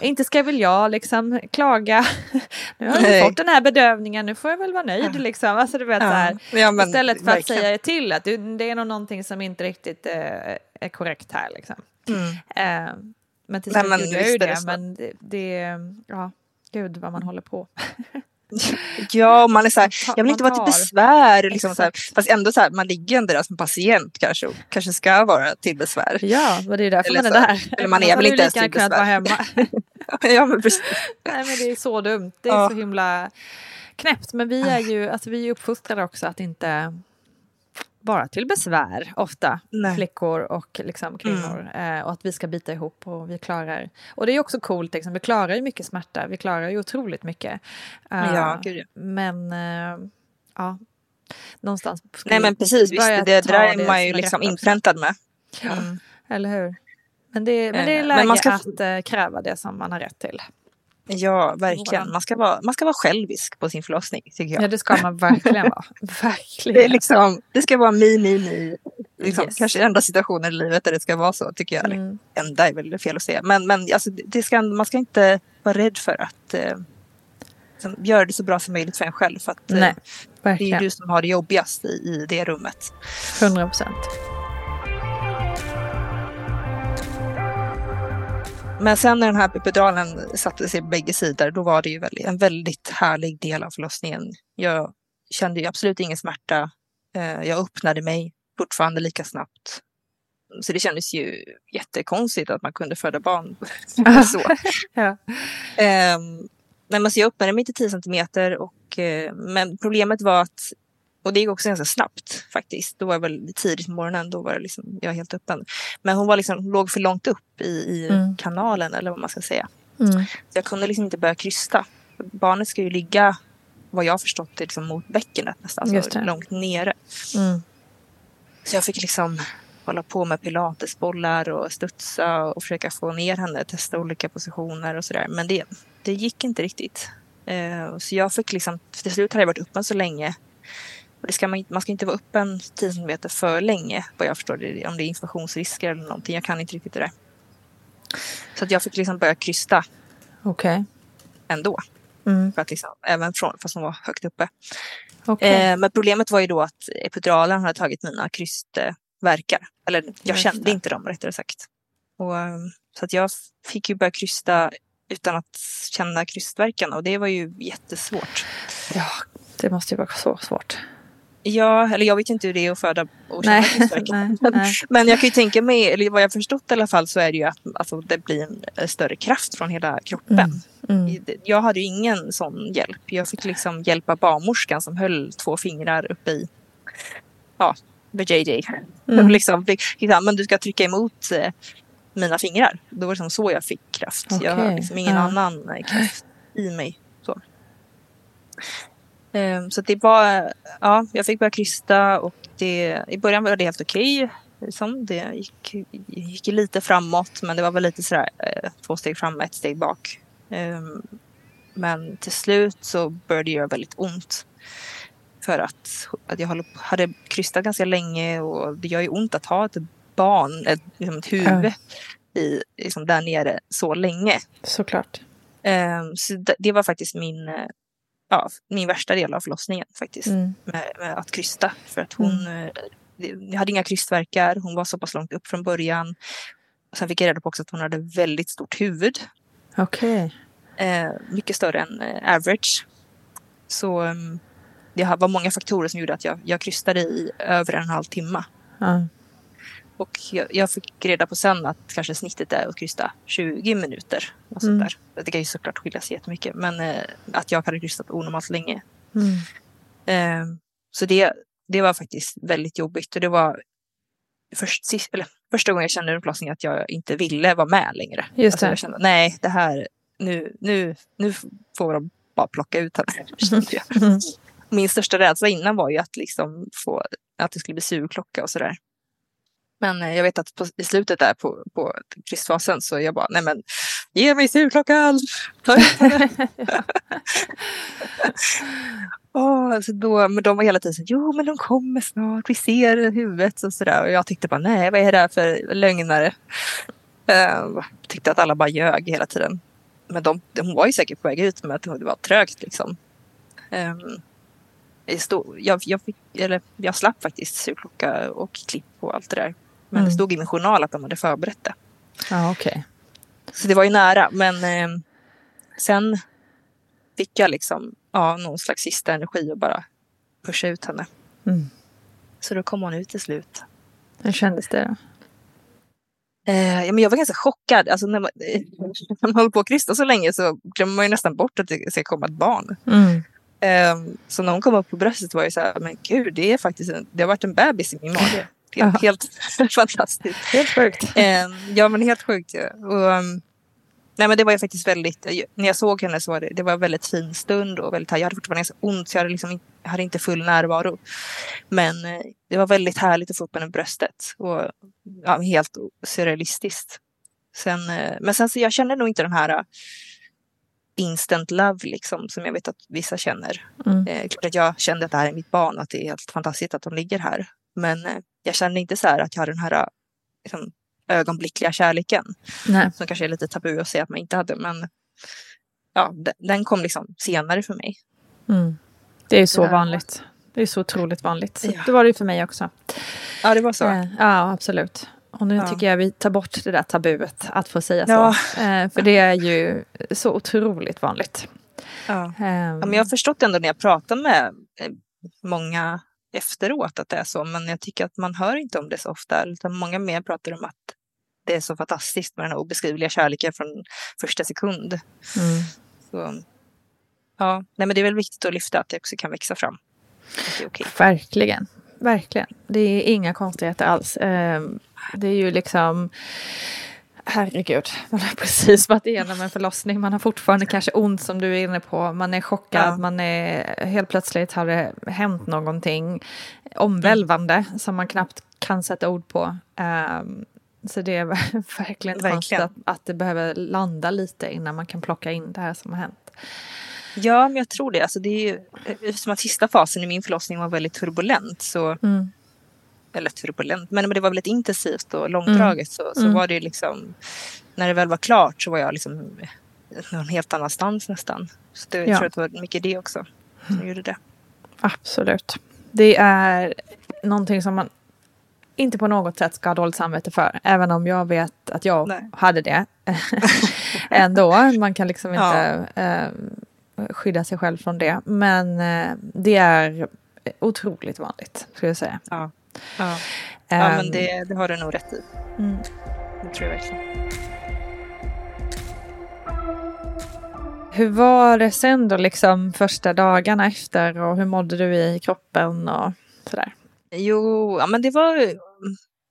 inte ska väl jag liksom klaga. Nu har jag fått den här bedövningen, nu får jag väl vara nöjd. Liksom. Alltså, du vet, så här. Ja, men Istället för att verkligen. säga till att det, är nog någonting som inte riktigt eh, är korrekt här. Liksom. Mm. Eh, men till slut gjorde jag ju det. Men det, det, ja, gud vad man håller på. Ja, och man är så här, jag vill inte vara till besvär. Liksom så här, fast ändå så här, man ligger ändå där som patient kanske och kanske ska vara till besvär. Ja, och det är därför Eller man är så- där. eller man är Annars väl inte ens till kunnat vara besvär. hemma. ja, men precis. Nej men det är så dumt. Det är Ja. så himla knäppt. Men vi är ju alltså, vi är uppfostrade också att inte vara till besvär ofta, Nej. flickor och liksom kvinnor. Eh, och att vi ska bita ihop och vi klarar. Och det är också coolt, liksom, vi klarar ju mycket smärta, vi klarar ju otroligt mycket. Eh, Ja, gud ja. Men eh, ja, någonstans. Nej men precis, visst, det, där är det man ju liksom inpräntad med. Mm, eller hur? Men det, men det är Eh, läge men man ska- att eh, kräva det som man har rätt till. Ja, verkligen. Man ska, vara, man ska vara självisk på sin förlossning, tycker jag. Ja, det ska man verkligen vara. Verkligen. Det, liksom, det ska vara mi, mi, mi. Liksom, Yes. Kanske enda situationen i livet där det ska vara så, tycker jag. Mm. enda är väl fel att säga. Men, men alltså, det ska, man ska inte vara rädd för att eh, liksom, göra det så bra som möjligt för en själv. För att, eh, Nej, det är ju du som har det jobbigast i, i det rummet. 100 procent. Men sen när den här epiduralen satte sig på bägge sidor, då var det ju en väldigt härlig del av förlossningen. Jag kände ju absolut ingen smärta. Eh, Jag öppnade mig fortfarande lika snabbt. Så det kändes ju jättekonstigt att man kunde föda barn så. Ja. Ehm, men alltså jag öppnade mig till 10 centimeter och eh, men problemet var att och det gick också ganska snabbt faktiskt. Då var jag väl tidigt på morgonen, då var det liksom, jag helt öppen. Men hon var liksom, låg för långt upp i, i Mm. kanalen eller vad man ska säga. Mm. Så jag kunde liksom inte börja krysta. Barnet ska ju ligga, vad jag förstått det, liksom mot bäckenet nästan, Just så det. långt nere. Mm. Så jag fick liksom hålla på med pilatesbollar och studsa och försöka få ner henne, testa olika positioner och sådär. Men det, det gick inte riktigt. Eh, så jag fick liksom, till slut hade jag varit öppen så länge. Och det ska man, man ska inte vara öppen 10 cm för länge, vad jag förstår det, om det är infektionsrisker eller någonting. Jag kan inte riktigt det där. Så att jag fick liksom börja krysta Okej. ändå. Mm. För att liksom, även från, fast hon var högt uppe. Okej. Eh, men problemet var ju då att epiduralen hade tagit mina krystverkar. Eller jag kände inte dem rättare sagt. Och, eh, så att jag fick ju börja krysta utan att känna krystverkarna och det var ju jättesvårt. Ja, det måste ju vara så svårt. Ja, eller jag vet inte hur det är att föda och känna Nej, nej, Men- jag kan ju tänka mig, eller vad jag förstått i alla fall, så är det ju att alltså, det blir en eh, större kraft från hela kroppen. Mm. Mm. Jag hade ju ingen sån hjälp. Jag fick liksom hjälpa barnmorskan som höll två fingrar uppe i ja, med JJ. Mm. Liksom, fick- liksom, men du ska trycka emot eh, mina fingrar. Då var det som så jag fick kraft. Jag har liksom ingen ja. annan eh, kraft i mig. Så, så det var, ja, jag fick börja krysta och det, i början var det helt okej. Liksom. Det gick, gick lite framåt men det var väl lite sådär eh, två steg fram ett steg bak. Ehm, men till slut så började det göra väldigt ont. För att, att jag hade krystat ganska länge och det gör ju ont att ha ett barn, ett, liksom ett huvud i, liksom där nere så länge. Såklart. Ehm, så det, det var faktiskt min, eh, ja, min värsta del av förlossningen faktiskt. Mm. Med, med att krysta. För att hon eh, det- jag hade inga krystverkar, hon var så pass långt upp från början. Och sen fick jag reda på också att hon hade väldigt stort huvud. Okej. Eh, mycket större än eh, average. Så ehm, det var många faktorer som gjorde att jag, jag krystade i över en halv timme. Ja. Och jag, jag fick reda på sen att kanske snittet är att krysta 20 minuter. Och sånt Mm. där. Det kan ju såklart skilja sig jättemycket. Men eh, att jag hade krystat onormalt länge. Mm. Eh, så det, det var faktiskt väldigt jobbigt. Och det var först, sist, eller, första gången jag kände under förlossningen att jag inte ville vara med längre. Just alltså. Jag kände, nej, det här, nu, nu, nu får de bara plocka ut henne. Mm. Min största rädsla innan var ju att, liksom få, att det skulle bli sugklocka och sådär. Men eh, jag vet att på, i slutet där på, på kryssfasen så jag bara, nej men ge mig sugklockan! oh, så då, men de var hela tiden så jo men de kommer snart, vi ser huvudet och sådär. Och jag tyckte bara, nej vad är det här för lögnare? Uh, tyckte att alla bara ljög hela tiden. Men de, hon var ju säkert på väg ut med att det var trögt liksom. Um, jag, stod, jag, jag, fick, eller, jag slapp faktiskt sugklocka och klipp och allt det där. Men Mm. det stod i min journal att de hade förberett det. Ja, okej. Så det var ju nära. Men eh, sen fick jag liksom ja, någon slags sista energi och bara pusha ut henne. Mm. Så då kom hon ut till slut. Hur kändes det då? Eh, ja, men jag var ganska chockad. Alltså, när, man, när man håller på att krysta så länge så glömmer man ju nästan bort att det ska komma ett barn. Mm. Eh, så när hon kom upp på bröstet var jag så här, men gud, det är faktiskt en, det har varit en bebis i min mage. Helt, helt fantastiskt. Helt sjukt. Eh, ja, men helt sjukt. Ja. Och, um, nej, men det var ju faktiskt väldigt, när jag såg henne så var det, det var en väldigt fin stund och väldigt, jag hade fortfarande ganska ont så jag hade, liksom, hade inte full närvaro. Men eh, det var väldigt härligt att få upp henne i bröstet och ja, helt surrealistiskt. Sen, eh, men sen så jag känner nog inte den här eh, instant love liksom som jag vet att vissa känner. Mm. Eh, klart att jag kände att det här är mitt barn och att det är helt fantastiskt att de ligger här. Men eh, jag kände inte så här att jag hade den här liksom, ögonblickliga kärleken. Nej. Som kanske är lite tabu att säga att man inte hade. Men ja, den, kom liksom senare för mig. Mm. Det är ju så vanligt. Det är så otroligt vanligt. Så Ja. Det var det ju för mig också. Ja, det var så. Eh, ja, absolut. Och nu Ja. tycker jag vi tar bort det där tabuet att få säga Ja. så. Eh, för det är ju så otroligt vanligt. Ja. Eh, men jag har förstått ändå när jag pratar med eh, många efteråt att det är så. Men jag tycker att man hör inte om det så ofta. Utan många mer pratar om att det är så fantastiskt med den här obeskrivliga kärleken från första sekund. mm. Så, ja, nej, men det är väl viktigt att lyfta att det också kan växa fram. Okej. Verkligen. Verkligen. Det är inga konstigheter alls. Eh, det är ju liksom... Herregud, man har precis varit igenom en förlossning. Man har fortfarande kanske ont som du är inne på. Man är chockad, Ja. man är helt plötsligt har det hänt någonting omvälvande som man knappt kan sätta ord på. Um, så det är verkligen inte konstigt Verkligen. att, att det behöver landa lite innan man kan plocka in det här som har hänt. Ja, men jag tror det. Alltså, det är ju, eftersom att sista fasen i min förlossning var väldigt turbulent. Så, Mm. Eller turbulent, men, men det var väldigt intensivt och långdraget. Så, så Mm. var det liksom, när det väl var klart så var jag liksom någon helt annanstans nästan. Så det, jag Ja. tror att det var mycket det också som gjorde det. Absolut. Det är någonting som man inte på något sätt ska ha dåligt samvete för. Även om jag vet att jag Nej. hade det ändå. Man kan liksom inte eh, skydda sig själv från det. Men eh, det är otroligt vanligt, skulle jag säga. Ja, ja. ja Ehm, men det, det har du nog rätt i. mm. Det tror jag verkligen. Hur var det sen då, liksom första dagarna efter och hur mådde du i kroppen och sådär? Jo, ja, men det var mm,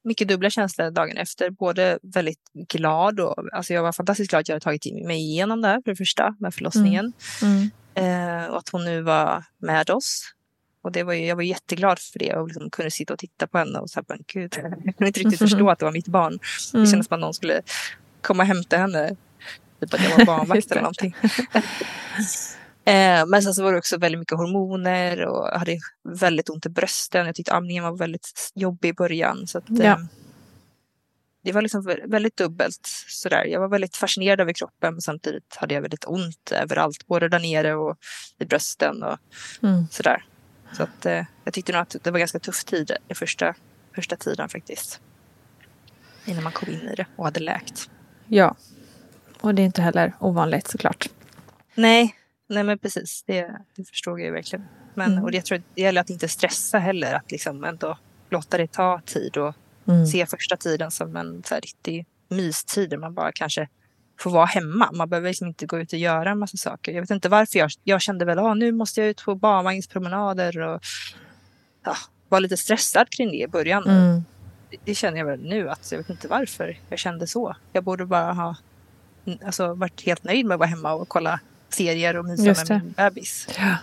mycket dubbla känslor dagen efter. Både väldigt glad och alltså jag var fantastiskt glad att jag hade tagit mig igenom det här för det första med förlossningen. Mm. Eh, och att hon nu var med oss. Och det var ju, jag var jätteglad för det och liksom kunde sitta och titta på henne och så här, men gud, jag kunde inte riktigt förstå att det var mitt barn. Det Mm. kändes som att någon skulle komma och hämta henne. Typ att jag var barnvakt eller någonting. Eh, men sen så var det också väldigt mycket hormoner och jag hade väldigt ont i brösten. Jag tyckte amningen var väldigt jobbig i början. Så att, eh, Ja. Det var liksom vä- väldigt dubbelt sådär. Jag var väldigt fascinerad över kroppen men samtidigt hade jag väldigt ont överallt. Både där nere och i brösten och Mm. sådär. Så att, eh, jag tyckte nog att det var ganska tuff tid i första, första tiden faktiskt. Innan man kom in i det och hade läkt. Ja, och det är inte heller ovanligt såklart. Nej, nej men precis. Det, det förstod jag ju verkligen. Men, Mm. och det, jag tror det gäller att inte stressa heller. Att liksom ändå låta det ta tid och Mm. se första tiden som en så här, riktig mystid. Där man bara kanske får vara hemma. Man behöver liksom inte gå ut och göra en massa saker. Jag vet inte varför jag, jag kände väl att ah, nu måste jag ut på barnvagnspromenader och ja, var lite stressad kring det i början. Mm. Det, det känner jag väl nu att jag vet inte varför jag kände så. Jag borde bara ha alltså, varit helt nöjd med att vara hemma och kolla serier och mysa med min bebis. Ja.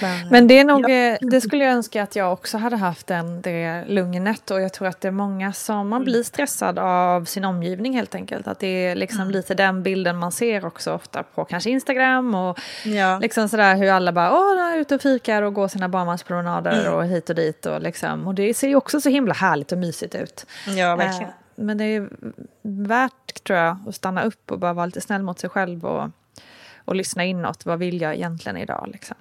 Men, Men det är nog, ja. eh, det skulle jag önska att jag också hade haft den, det lugnet och jag tror att det är många som man blir stressad av sin omgivning helt enkelt. Att det är liksom lite den bilden man ser också ofta på kanske Instagram och ja. liksom sådär hur alla bara åh, är ute och fikar och går sina barnvagnspromenader och hit och dit och liksom och det ser ju också så himla härligt och mysigt ut. ja, verkligen. Eh, Men det är värt tror jag att stanna upp och bara vara lite snäll mot sig själv och, och lyssna inåt. Vad vill jag egentligen idag liksom?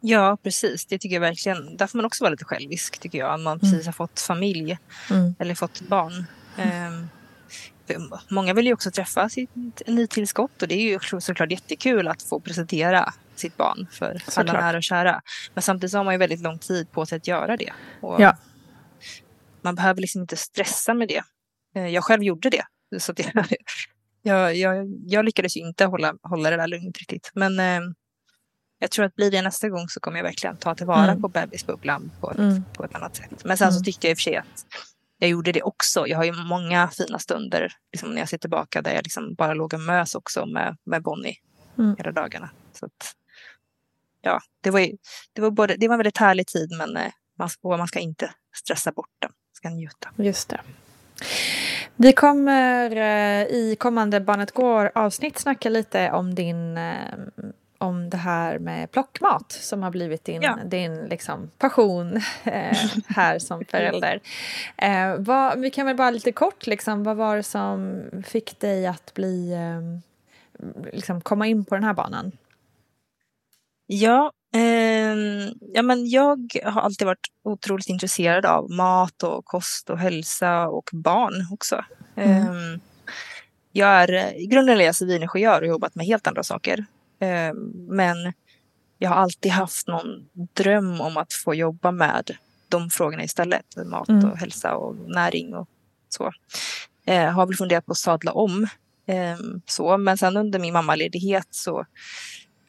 Ja, precis. Det tycker jag verkligen. Där får man också vara lite självisk, tycker jag. Om man Mm. precis har fått familj Mm. eller fått barn. Ehm, för många vill ju också träffa sitt nytillskott och det är ju så- såklart jättekul att få presentera sitt barn för alla Såklart. nära och kära. Men samtidigt har man ju väldigt lång tid på sig att göra det. Ja. Man behöver liksom inte stressa med det. Eh, Jag själv gjorde det. Så att jag, jag, jag, lyckades ju inte hålla, hålla det där lugnet riktigt. Men eh, jag tror att blir det nästa gång så kommer jag verkligen ta tillvara Mm. på bebisbubblan på, ett- Mm. på ett annat sätt. Men sen så Mm. tyckte jag i och för sig att jag gjorde det också. Jag har ju många fina stunder liksom, när jag ser tillbaka där jag liksom bara låg och mös också med, med Bonnie Mm. hela dagarna. Så att, ja, det var, ju, det, var både, det var en väldigt härlig tid men eh, man, och man ska inte stressa bort den. Man ska njuta. Just det. Vi kommer eh, i kommande Barnet Går avsnitt snacka lite om din eh, om det här med plockmat som har blivit din, Ja. din liksom, passion eh, här som förälder. Eh, vad, vi kan väl bara lite kort, liksom, vad var det som fick dig att bli, eh, liksom, komma in på den här banan? Ja, ehm, ja men jag har alltid varit otroligt intresserad av mat och kost och hälsa och barn också. Mm. Ehm, jag är, I grunden är jag civilingenjör och jobbat med helt andra saker. Ehm, men jag har alltid haft någon dröm om att få jobba med de frågorna istället. Mat Mm. och hälsa och näring och så. Eh, har väl funderat på att sadla om. Ehm, så. Men sen under min mammaledighet så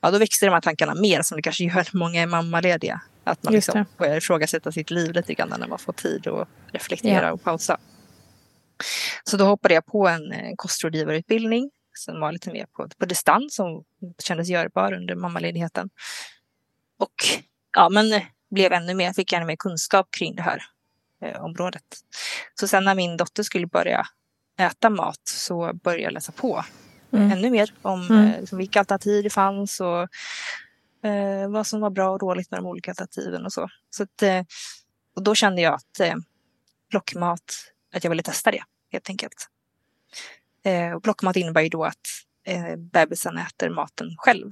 ja, då växte de här tankarna mer som det kanske gör när många är mammalediga. Att man liksom börjar ifrågasätta sitt liv lite grann när man får tid att reflektera Ja. och pausa. Så då hoppade jag på en eh, kostrådgivarutbildning som var lite mer på, på distans som kändes görbar under mammaledigheten. Och ja, men blev ännu mer, fick ännu mer kunskap kring det här eh, området. Så sen när min dotter skulle börja äta mat så började jag läsa på Mm. ännu mer om Mm. eh, vilka alternativ det fanns och eh, vad som var bra och dåligt med de olika alternativen och så. så att, eh, och då kände jag att eh, plockmat, att jag ville testa det helt enkelt. Eh, och plockmat innebär ju då att eh, bebisen äter maten själv.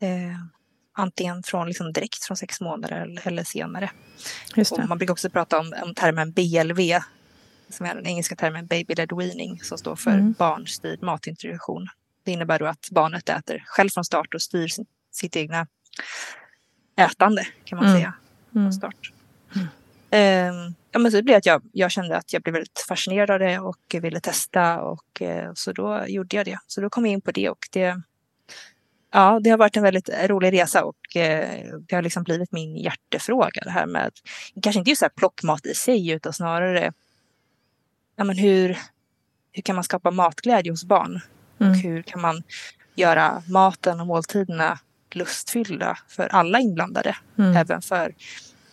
Eh, antingen från liksom direkt från sex månader eller, eller senare. Man brukar också prata om, om termen BLV, som är den engelska termen baby led weaning, som står för Mm. barnstyrd matintroduktion. Det innebär då att barnet äter själv från start och styr sin, sitt egna ätande, kan man Mm. säga, Mm. från start. Ehm, ja, men så blev att jag, jag kände att jag blev väldigt fascinerad av det och ville testa och eh, så då gjorde jag det. Så då kom jag in på det och det, ja, det har varit en väldigt rolig resa och eh, det har liksom blivit min hjärtefråga det här med, kanske inte just så plockmat i sig utan snarare ja, men hur, hur kan man skapa matglädje hos barn? Mm. Och hur kan man göra maten och måltiderna lustfyllda för alla inblandade, Mm. även för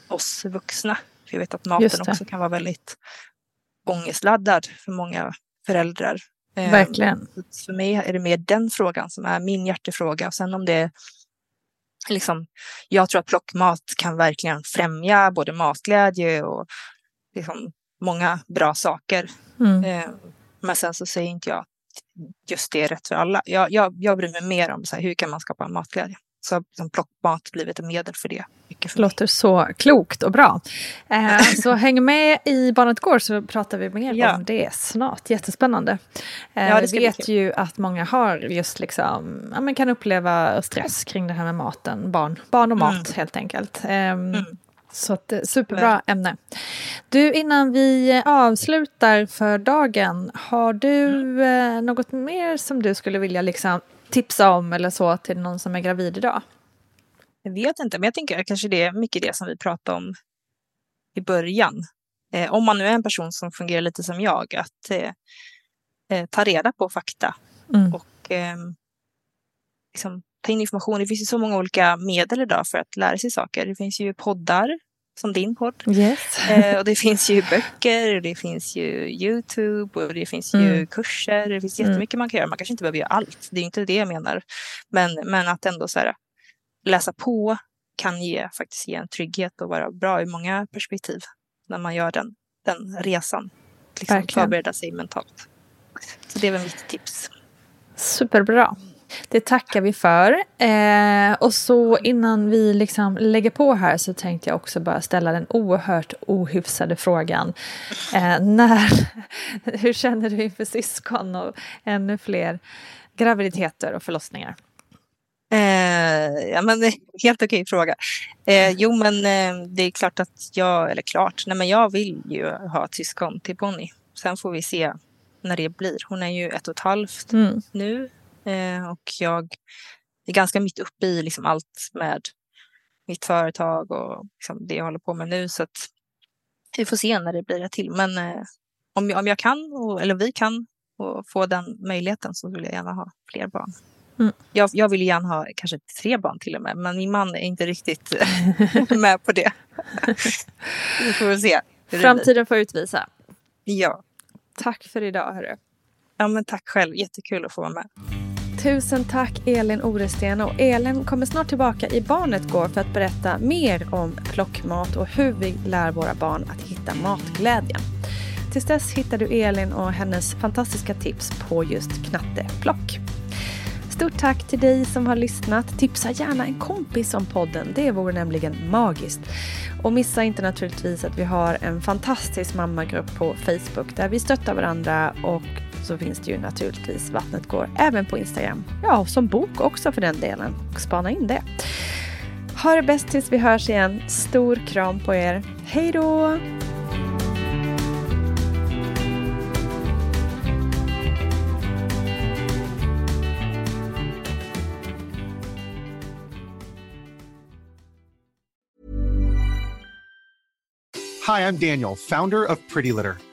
oss vuxna. För jag vet att maten också kan vara väldigt ångestladdad för många föräldrar. Ehm, Verkligen. För mig är det mer den frågan som är min hjärtefråga. Och sen om det liksom, jag tror att plockmat kan verkligen främja både matglädje och liksom många bra saker. Mm. Eh, Men sen så säger inte jag att just det är rätt för alla. Jag, jag, jag bryr mig mer om så här, hur kan man skapa matglädje. Så har liksom plockmat blivit ett medel för det. Mycket för mig. Låter så klokt och bra. Eh, så häng med i Barnet Går så pratar vi mer Ja. om det snart. Jättespännande. Eh, Ja, det vi vet ju att många har just liksom, ja, men kan uppleva stress kring det här med maten. Barn, barn och mat Mm. helt enkelt. Ehm, Mm. Så att, eh, superbra ämne. Du, innan vi eh, avslutar för dagen, har du Mm. eh, något mer som du skulle vilja liksom tipsa om eller så till någon som är gravid idag? Jag vet inte, men jag tänker kanske det är mycket det som vi pratade om i början. Eh, om man nu är en person som fungerar lite som jag, att eh, eh, ta reda på fakta Mm. och eh, liksom, ta in information. Det finns ju så många olika medel idag för att lära sig saker. Det finns ju poddar, som din podd. Yes. Eh, och det finns ju böcker, det finns ju Youtube och det finns ju Mm. kurser. Det finns Mm. jättemycket man kan göra. Man kanske inte behöver göra allt. Det är inte det jag menar. Men, men att ändå så här, läsa på kan ge, faktiskt ge en trygghet och vara bra i många perspektiv när man gör den, den resan. Liksom Verkligen. förbereda sig mentalt. Så det är väl mitt tips. Superbra. Det tackar vi för. Eh, och så innan vi liksom lägger på här så tänkte jag också bara ställa den oerhört ohyfsade frågan. Eh, när, hur känner du inför syskon och ännu fler graviditeter och förlossningar? Eh, ja, men, helt okej fråga. Eh, jo, men eh, det är klart att jag, eller klart, nej, men jag vill ju ha ett syskon till Bonnie. Sen får vi se när det blir. Hon är ju ett och ett halvt mm. nu eh, och jag är ganska mitt uppe i liksom allt med mitt företag och liksom det jag håller på med nu. Så att vi får se när det blir det till. Men eh, om, jag, om jag kan, och, eller vi kan, och få den möjligheten så vill jag gärna ha fler barn. Mm. Jag, jag vill gärna ha kanske tre barn till och med, men min man är inte riktigt med på det. vi får väl se. Framtiden får utvisa. Ja. Tack för idag, hörru. Ja, men tack själv. Jättekul att få vara med. Tusen tack Elin Oresten och Elin kommer snart tillbaka i Barnet Går för att berätta mer om plockmat och hur vi lär våra barn att hitta matglädjen. Tills dess hittar du Elin och hennes fantastiska tips på just knatteplock. Stort tack till dig som har lyssnat. Tipsa gärna en kompis om podden. Det vore nämligen magiskt. Och missa inte naturligtvis att vi har en fantastisk mammagrupp på Facebook där vi stöttar varandra och så finns det ju naturligtvis Vattnet går även på Instagram. Ja, som bok också för den delen. Spana in det. Ha det bäst tills vi hörs igen. Stor kram på er. Hej då! Hi, I'm Daniel, founder of Pretty Litter.